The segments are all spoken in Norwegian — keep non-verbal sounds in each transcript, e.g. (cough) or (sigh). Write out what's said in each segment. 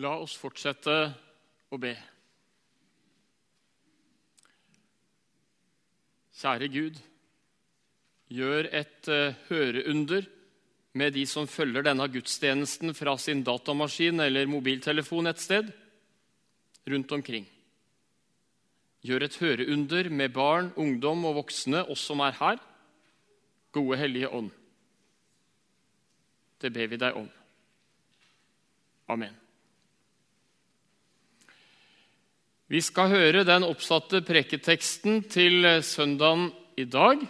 La oss fortsette å be. Kjære Gud, gjør et uh, høreunder med de som følger denne gudstjenesten fra sin datamaskin eller mobiltelefon et sted rundt omkring. Gjør et høreunder med barn, ungdom og voksne, oss som er her. Gode Hellige Ånd. Det ber vi deg om. Amen. Vi skal høre den oppsatte preketeksten til søndagen i dag.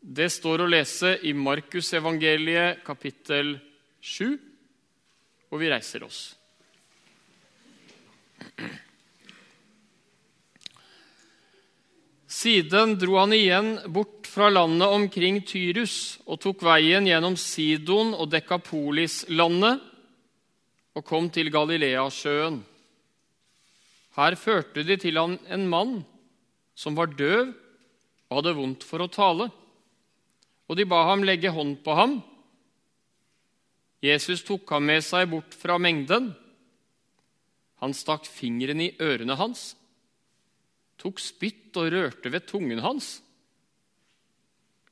Det står å lese i Markusevangeliet kapittel 7, og vi reiser oss. Siden dro han igjen bort fra landet omkring Tyrus og tok veien gjennom Sidon og Dekapolis-landet og kom til Galileasjøen. Her førte de til han en mann som var døv og hadde vondt for å tale. Og de ba ham legge hånd på ham. Jesus tok ham med seg bort fra mengden. Han stakk fingeren i ørene hans, tok spytt og rørte ved tungen hans,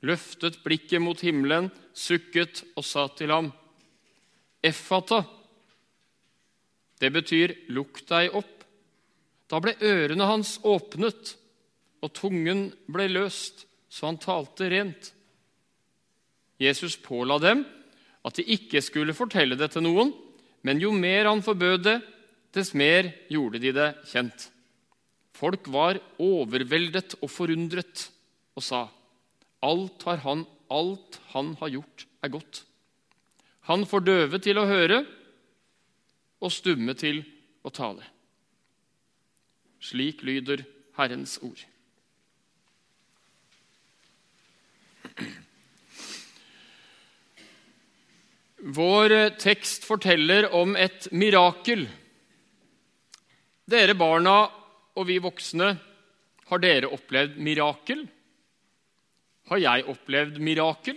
løftet blikket mot himmelen, sukket og sa til ham, Effata. Det betyr lukk deg opp. Da ble ørene hans åpnet, og tungen ble løst, så han talte rent. Jesus påla dem at de ikke skulle fortelle det til noen, men jo mer han forbød det, dess mer gjorde de det kjent. Folk var overveldet og forundret og sa, alt, har han, alt han har gjort, er godt. Han får døve til å høre og stumme til å tale. Slik lyder Herrens ord. Vår tekst forteller om et mirakel. Dere barna og vi voksne, har dere opplevd mirakel? Har jeg opplevd mirakel?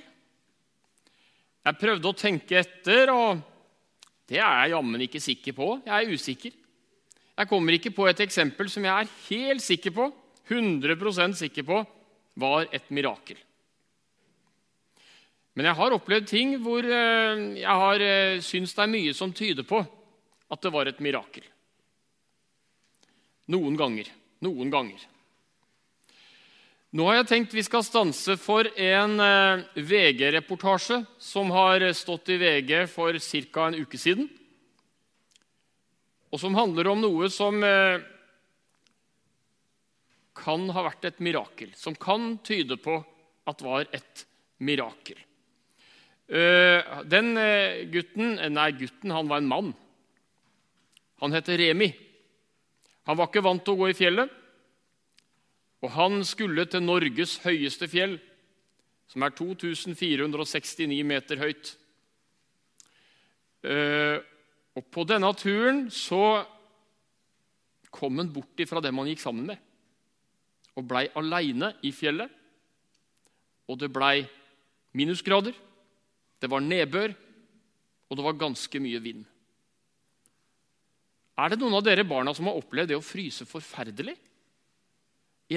Jeg prøvde å tenke etter, og det er jeg jammen ikke sikker på. Jeg er usikker. Jeg kommer ikke på et eksempel som jeg er helt sikker på, 100% sikker på, var et mirakel. Men jeg har opplevd ting hvor eh, jeg har syns syntes det er mye som tyder på at det var et mirakel. Noen ganger. Noen ganger. Nå har jeg tenkt vi skal stanse for en eh, VG-reportasje som har stått i VG for ca. en uke siden og som handler om noe som eh, kan ha vært et mirakel, som kan tyde på at var et mirakel. Eh, den eh, gutten Nei, gutten han var en mann. Han heter Remi. Han var ikke vant til å gå i fjellet, og han skulle til Norges høyeste fjell, som er 2469 meter høyt. Og På denne turen så kom han bort fra dem han gikk sammen med, og blei aleine i fjellet. Og det blei minusgrader, det var nedbør, og det var ganske mye vind. Er det noen av dere barna som har opplevd det å fryse forferdelig?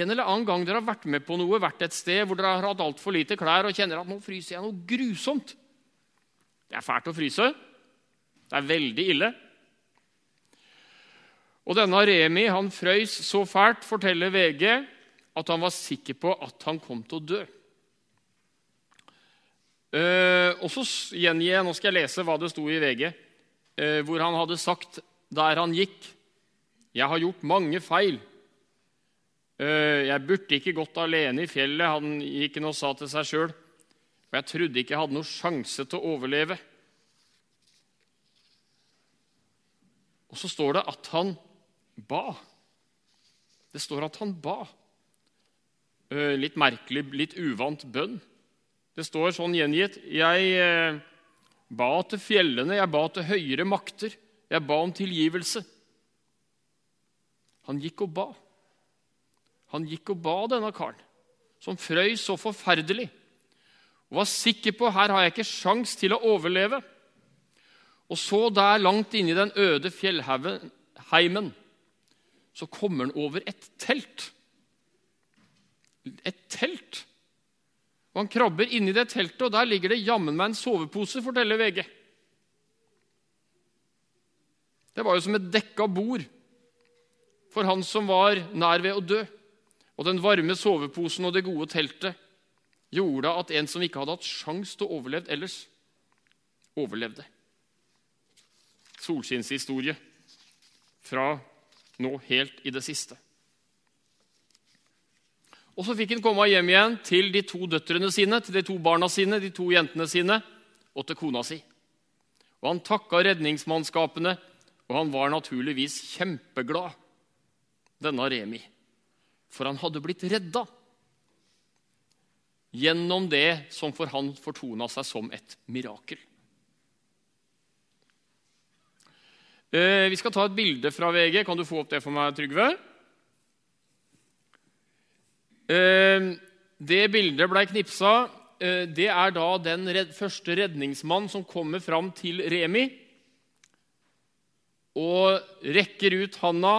En eller annen gang dere har vært med på noe, vært et sted hvor dere har hatt altfor lite klær og kjenner at nå fryser jeg noe grusomt. Det er fælt å fryse. Det er veldig ille. Og denne Remi han frøys så fælt, forteller VG, at han var sikker på at han kom til å dø. Uh, og så gjengir jeg, Nå skal jeg lese hva det sto i VG, uh, eh, hvor han hadde sagt der han gikk Jeg har gjort mange feil. Uh, jeg burde ikke gått alene i fjellet, han gikk inn og sa til seg sjøl. Og jeg trodde ikke jeg hadde noen sjanse til å overleve. Og så står det at han ba. Det står at han ba. Eh, litt merkelig, litt uvant bønn. Det står sånn gjengitt Jeg eh, ba til fjellene, jeg ba til høyere makter, jeg ba om tilgivelse. Han gikk og ba. Han gikk og ba, denne karen, som frøys så forferdelig og var sikker på her har jeg ikke sjans til å overleve. Og så der langt inne i den øde fjellheimen så kommer han over et telt. Et telt. Og Han krabber inni det teltet, og der ligger det jammen meg en sovepose, forteller VG. Det var jo som et dekka bord for han som var nær ved å dø. Og den varme soveposen og det gode teltet gjorde at en som ikke hadde hatt sjans til å overleve ellers, overlevde. Solskinnshistorie fra nå helt i det siste. Og Så fikk han komme hjem igjen til de to døtrene sine, til de to barna sine, de to jentene sine og til kona si. Og Han takka redningsmannskapene, og han var naturligvis kjempeglad, denne Remi, for han hadde blitt redda gjennom det som for han fortona seg som et mirakel. Eh, vi skal ta et bilde fra VG. Kan du få opp det for meg, Trygve? Eh, det bildet blei knipsa. Eh, det er da den første redningsmann som kommer fram til Remi og rekker ut handa,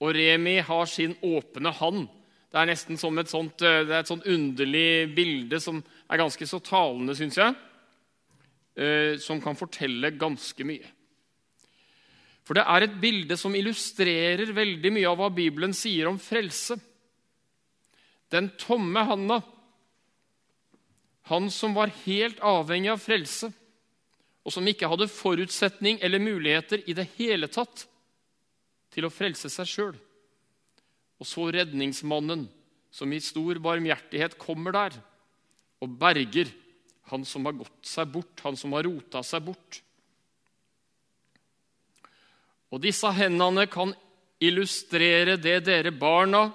og Remi har sin åpne hand. Det er nesten som et sånt, et sånt underlig bilde som er ganske så talende, syns jeg, som kan fortelle ganske mye. For det er et bilde som illustrerer veldig mye av hva Bibelen sier om frelse. Den tomme handa, han som var helt avhengig av frelse, og som ikke hadde forutsetning eller muligheter i det hele tatt til å frelse seg sjøl. Og så redningsmannen, som i stor barmhjertighet kommer der og berger han som har gått seg bort, han som har rota seg bort. Og disse hendene kan illustrere det dere barna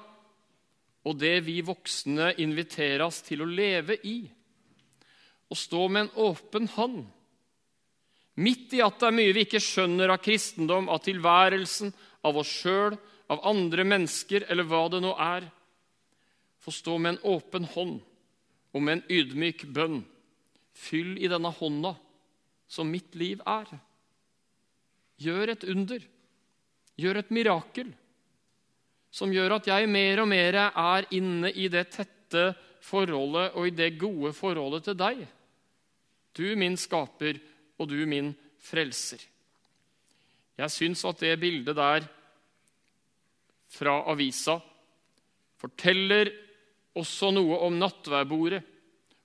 og det vi voksne inviteres til å leve i. Å stå med en åpen hånd. Midt i at det er mye vi ikke skjønner av kristendom, av tilværelsen, av oss sjøl, av andre mennesker eller hva det nå er. Få stå med en åpen hånd og med en ydmyk bønn. Fyll i denne hånda som mitt liv er. Gjør et under. Gjør et mirakel som gjør at jeg mer og mer er inne i det tette forholdet og i det gode forholdet til deg. Du min skaper, og du min frelser. Jeg syns at det bildet der fra avisa forteller også noe om nattværbordet.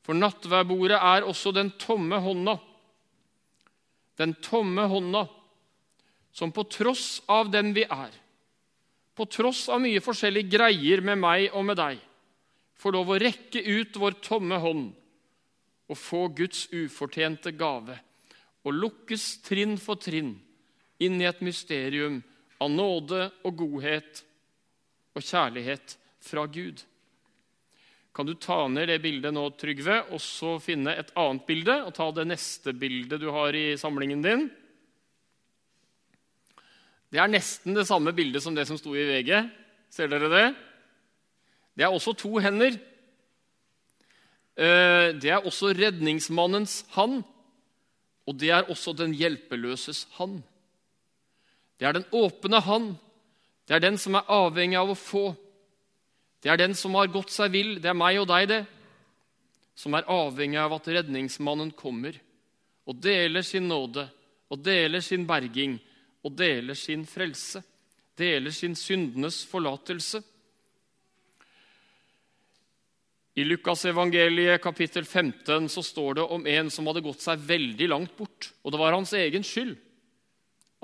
For nattværbordet er også den tomme hånda. Den tomme hånda som på tross av den vi er, på tross av mye forskjellige greier med meg og med deg, får lov å rekke ut vår tomme hånd og få Guds ufortjente gave og lukkes trinn for trinn inn i et mysterium av nåde og godhet og kjærlighet fra Gud. Kan du ta ned det bildet nå, Trygve, og så finne et annet bilde? Og ta det neste bildet du har i samlingen din? Det er nesten det samme bildet som det som sto i VG. Ser dere det? Det er også to hender. Eh, det er også redningsmannens hand, og det er også den hjelpeløses hand. Det er den åpne hand. Det er den som er avhengig av å få. Det er den som har gått seg vill. Det er meg og deg, det. Som er avhengig av at redningsmannen kommer og deler sin nåde og deler sin berging og deler sin frelse, deler sin syndenes forlatelse. I Lukasevangeliet kapittel 15 så står det om en som hadde gått seg veldig langt bort. Og det var hans egen skyld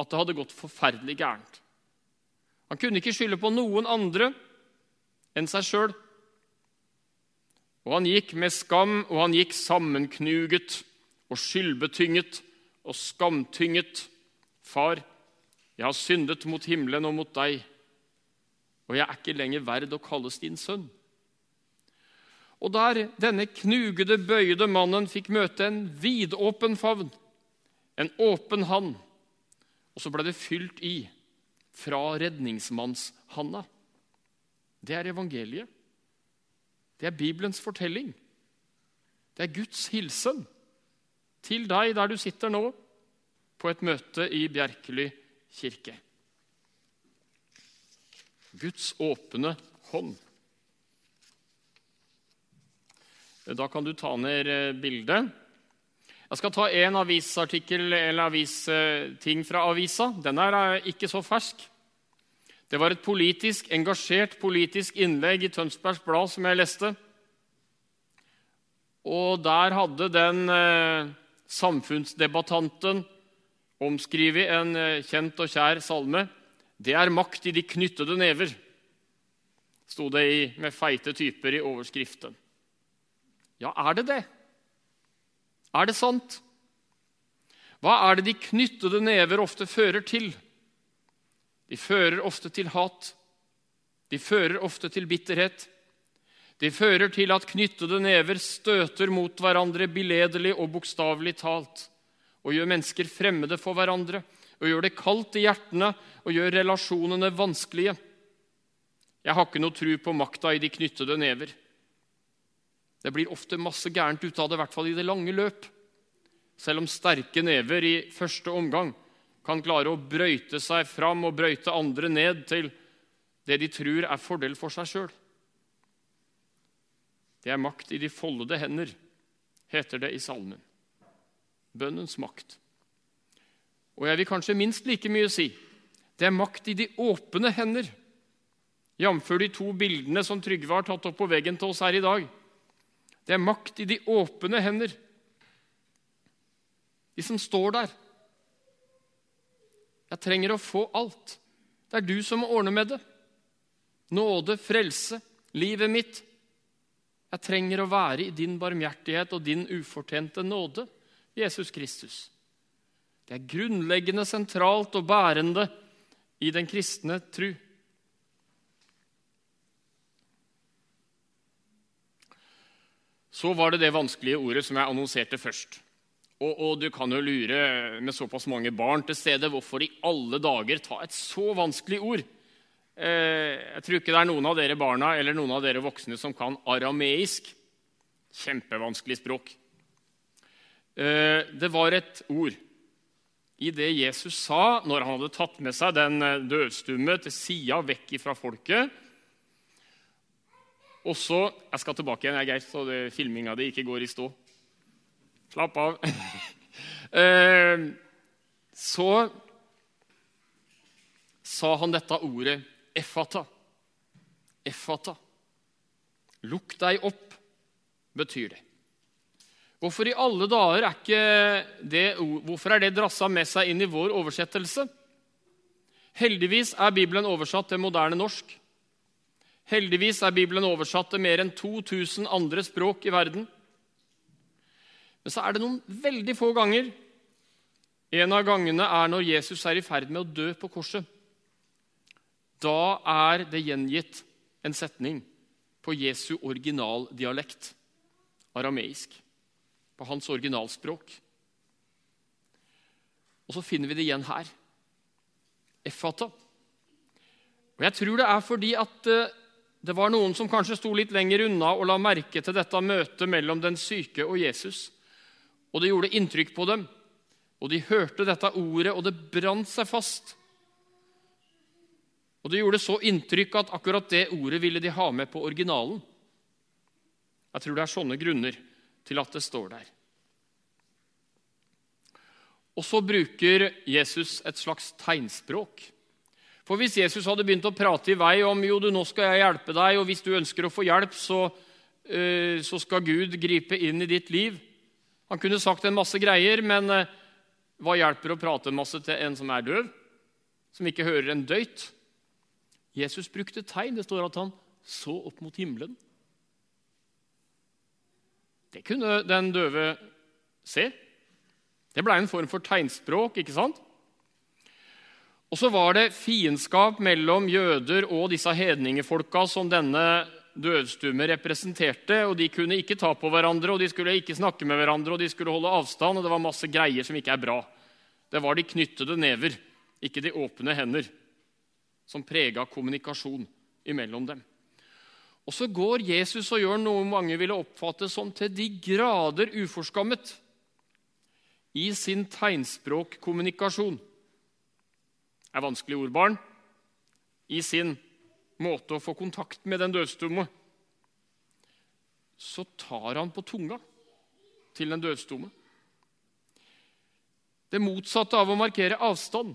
at det hadde gått forferdelig gærent. Han kunne ikke skylde på noen andre enn seg sjøl. Og han gikk med skam, og han gikk sammenknuget og skyldbetynget og skamtynget. Far, jeg har syndet mot himmelen og mot deg, og jeg er ikke lenger verd å kalles din sønn. Og der denne knugede, bøyde mannen fikk møte en vidåpen favn, en åpen hand, og så ble det fylt i fra redningsmannshanda. Det er evangeliet. Det er Bibelens fortelling. Det er Guds hilsen til deg der du sitter nå, på et møte i Bjerkely kirke. Guds åpne hånd. Da kan du ta ned eh, bildet. Jeg skal ta en avisartikkel eller avisting fra avisa. Den er eh, ikke så fersk. Det var et politisk, engasjert politisk innlegg i Tønsbergs Blad som jeg leste. Og der hadde den eh, samfunnsdebattanten omskrevet en eh, kjent og kjær salme. Det er makt i de knyttede never, sto det i, med feite typer i overskriften. Ja, er det det? Er det sant? Hva er det de knyttede never ofte fører til? De fører ofte til hat. De fører ofte til bitterhet. De fører til at knyttede never støter mot hverandre biledelig og bokstavelig talt, og gjør mennesker fremmede for hverandre, og gjør det kaldt i hjertene og gjør relasjonene vanskelige. Jeg har ikke noe tru på makta i de knyttede never. Det blir ofte masse gærent ut av det, i hvert fall i det lange løp. Selv om sterke never i første omgang kan klare å brøyte seg fram og brøyte andre ned til det de tror er fordel for seg sjøl. Det er makt i de foldede hender, heter det i salmen. Bønnens makt. Og jeg vil kanskje minst like mye si det er makt i de åpne hender, jf. de to bildene som Trygve har tatt opp på veggen til oss her i dag. Det er makt i de åpne hender. De som står der. Jeg trenger å få alt. Det er du som må ordne med det. Nåde, frelse, livet mitt. Jeg trenger å være i din barmhjertighet og din ufortjente nåde, Jesus Kristus. Det er grunnleggende sentralt og bærende i den kristne tru. Så var det det vanskelige ordet som jeg annonserte først. Og, og, du kan jo lure med såpass mange barn til stede hvorfor i alle dager ta et så vanskelig ord. Eh, jeg tror ikke det er noen av dere barna eller noen av dere voksne som kan arameisk. Kjempevanskelig språk. Eh, det var et ord i det Jesus sa når han hadde tatt med seg den eh, døvstumme til sida vekk fra folket og så Jeg skal tilbake igjen, jeg, Geir, så det, filminga di ikke går i stå. Slapp av. (laughs) Eh, så sa han dette ordet effata. Effata. Lukk deg opp, betyr det. Hvorfor i alle dager er det, hvorfor er det drassa med seg inn i vår oversettelse? Heldigvis er Bibelen oversatt til moderne norsk. Heldigvis er Bibelen oversatt til mer enn 2000 andre språk i verden. Men så er det noen veldig få ganger. En av gangene er når Jesus er i ferd med å dø på korset. Da er det gjengitt en setning på Jesu originaldialekt, arameisk, på hans originalspråk. Og så finner vi det igjen her. Effata. Og Jeg tror det er fordi at eh, det var noen som kanskje sto litt lenger unna og la merke til dette møtet mellom den syke og Jesus. Og Det gjorde inntrykk på dem, og de hørte dette ordet, og det brant seg fast. Og Det gjorde så inntrykk at akkurat det ordet ville de ha med på originalen. Jeg tror det er sånne grunner til at det står der. Og så bruker Jesus et slags tegnspråk. For hvis Jesus hadde begynt å prate i vei om jo du, nå skal jeg hjelpe deg, og hvis du ønsker å få hjelp, så, uh, så skal Gud gripe inn i ditt liv Han kunne sagt en masse greier, men uh, hva hjelper å prate masse til en som er døv, som ikke hører en døyt? Jesus brukte tegn. Det står at han så opp mot himmelen. Det kunne den døve se. Det blei en form for tegnspråk. ikke sant? Og så var det fiendskap mellom jøder og disse hedningefolka som denne døvstumme representerte. og De kunne ikke ta på hverandre, og de skulle ikke snakke med hverandre, og de skulle holde avstand. og Det var masse greier som ikke er bra. Det var de knyttede never, ikke de åpne hender, som prega kommunikasjon imellom dem. Og så går Jesus og gjør noe mange ville oppfatte som til de grader uforskammet. i sin tegnspråkkommunikasjon Det er vanskelig ordbarn i sin måte å få kontakt med den døvstumme, så tar han på tunga til den døvstumme. Det motsatte av å markere avstand,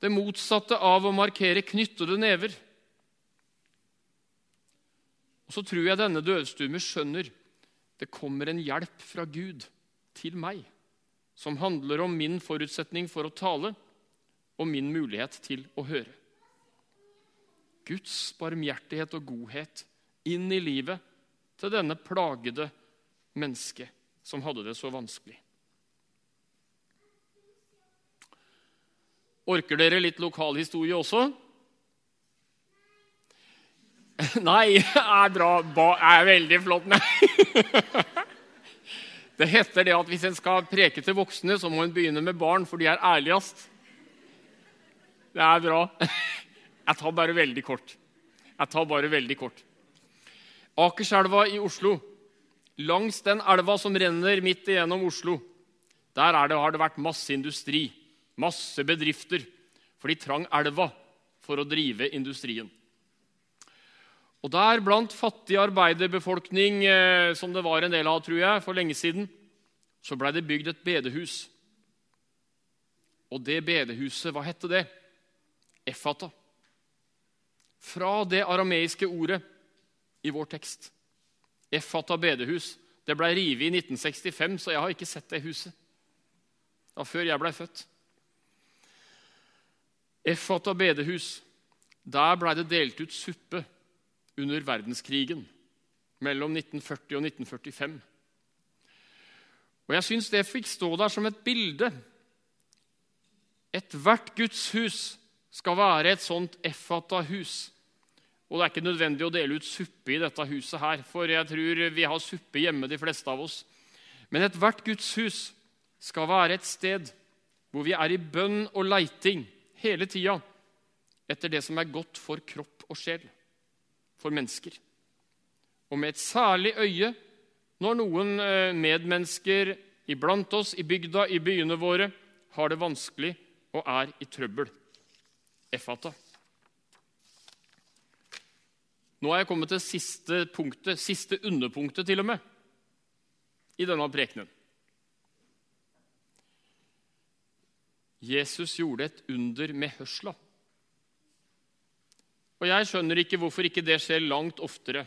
det motsatte av å markere knyttede never. Og Så tror jeg denne døvstumme skjønner det kommer en hjelp fra Gud til meg, som handler om min forutsetning for å tale og min mulighet til å høre. Guds barmhjertighet og godhet inn i livet til denne plagede mennesket som hadde det så vanskelig. Orker dere litt lokalhistorie også? (laughs) Nei, er bra. Er veldig flott. Nei. (laughs) Det heter det at hvis en skal preke til voksne, så må en begynne med barn, for de er ærligst. Det er bra. (laughs) Jeg tar bare veldig kort. Jeg tar bare veldig kort. Akerselva i Oslo. Langs den elva som renner midt igjennom Oslo, der det, har det vært masse industri, masse bedrifter. For de trang elva for å drive industrien. Og der, blant fattig arbeiderbefolkning, eh, som det var en del av tror jeg, for lenge siden, så blei det bygd et bedehus. Og det bedehuset, hva hette det? Effata. Fra det arameiske ordet i vår tekst. Effata bedehus. Det blei revet i 1965, så jeg har ikke sett det huset. Det var før jeg blei født. Effata bedehus. Der blei det delt ut suppe under verdenskrigen mellom 1940 og 1945. Og Jeg syns det fikk stå der som et bilde. Ethvert gudshus skal være et sånt Effata-hus. Og det er ikke nødvendig å dele ut suppe i dette huset her, for jeg tror vi har suppe hjemme, de fleste av oss. Men ethvert gudshus skal være et sted hvor vi er i bønn og leiting hele tida etter det som er godt for kropp og sjel for mennesker. Og med et særlig øye når noen eh, medmennesker iblant oss, i bygda, i byene våre, har det vanskelig og er i trøbbel. Effata. Nå er jeg kommet til siste punktet, siste underpunktet til og med, i denne prekenen. Jesus gjorde et under med hørsla. Og jeg skjønner ikke hvorfor ikke det skjer langt oftere.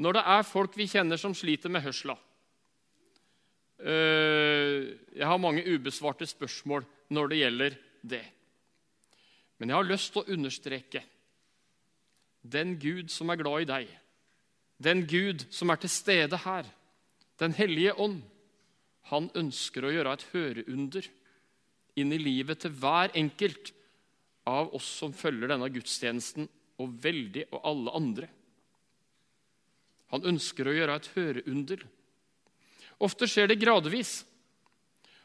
Når det er folk vi kjenner som sliter med hørsla. Eh, jeg har mange ubesvarte spørsmål når det gjelder det. Men jeg har lyst til å understreke den Gud som er glad i deg, den Gud som er til stede her, Den hellige ånd, han ønsker å gjøre et høreunder inn i livet til hver enkelt av oss som følger denne gudstjenesten, og veldig og alle andre. Han ønsker å gjøre et høreunder. Ofte skjer det gradvis.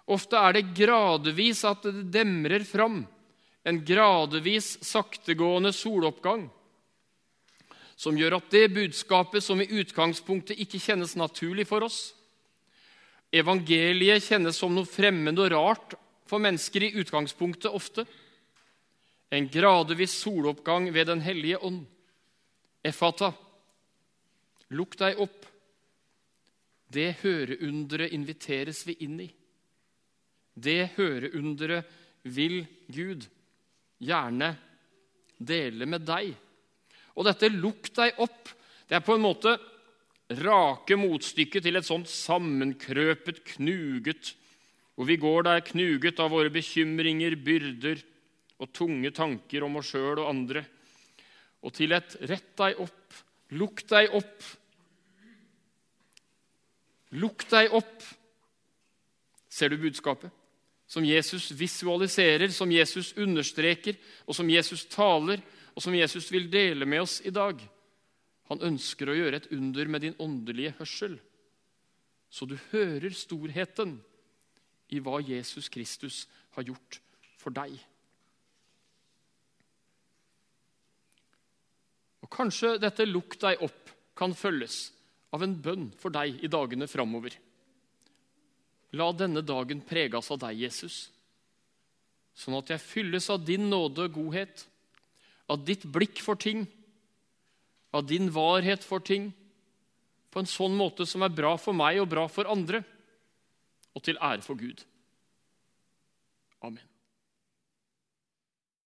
Ofte er det gradvis at det demrer fram, en gradvis saktegående soloppgang, som gjør at det budskapet som i utgangspunktet ikke kjennes naturlig for oss, evangeliet kjennes som noe fremmed og rart for mennesker i utgangspunktet ofte, en gradvis soloppgang ved Den hellige ånd. Efata, lukk deg opp. Det høreunderet inviteres vi inn i. Det høreunderet vil Gud gjerne dele med deg. Og dette 'lukk deg opp' det er på en måte rake motstykket til et sånt sammenkrøpet, knuget, hvor vi går der knuget av våre bekymringer, byrder, og tunge tanker om oss sjøl og andre, og til et 'rett deg opp', 'lukk deg opp'. Lukk deg opp. Ser du budskapet? Som Jesus visualiserer, som Jesus understreker, og som Jesus taler, og som Jesus vil dele med oss i dag. Han ønsker å gjøre et under med din åndelige hørsel, så du hører storheten i hva Jesus Kristus har gjort for deg. Og Kanskje dette 'lukk deg opp' kan følges av en bønn for deg i dagene framover. La denne dagen preges av deg, Jesus, sånn at jeg fylles av din nåde og godhet, av ditt blikk for ting, av din varhet for ting, på en sånn måte som er bra for meg og bra for andre, og til ære for Gud. Amen.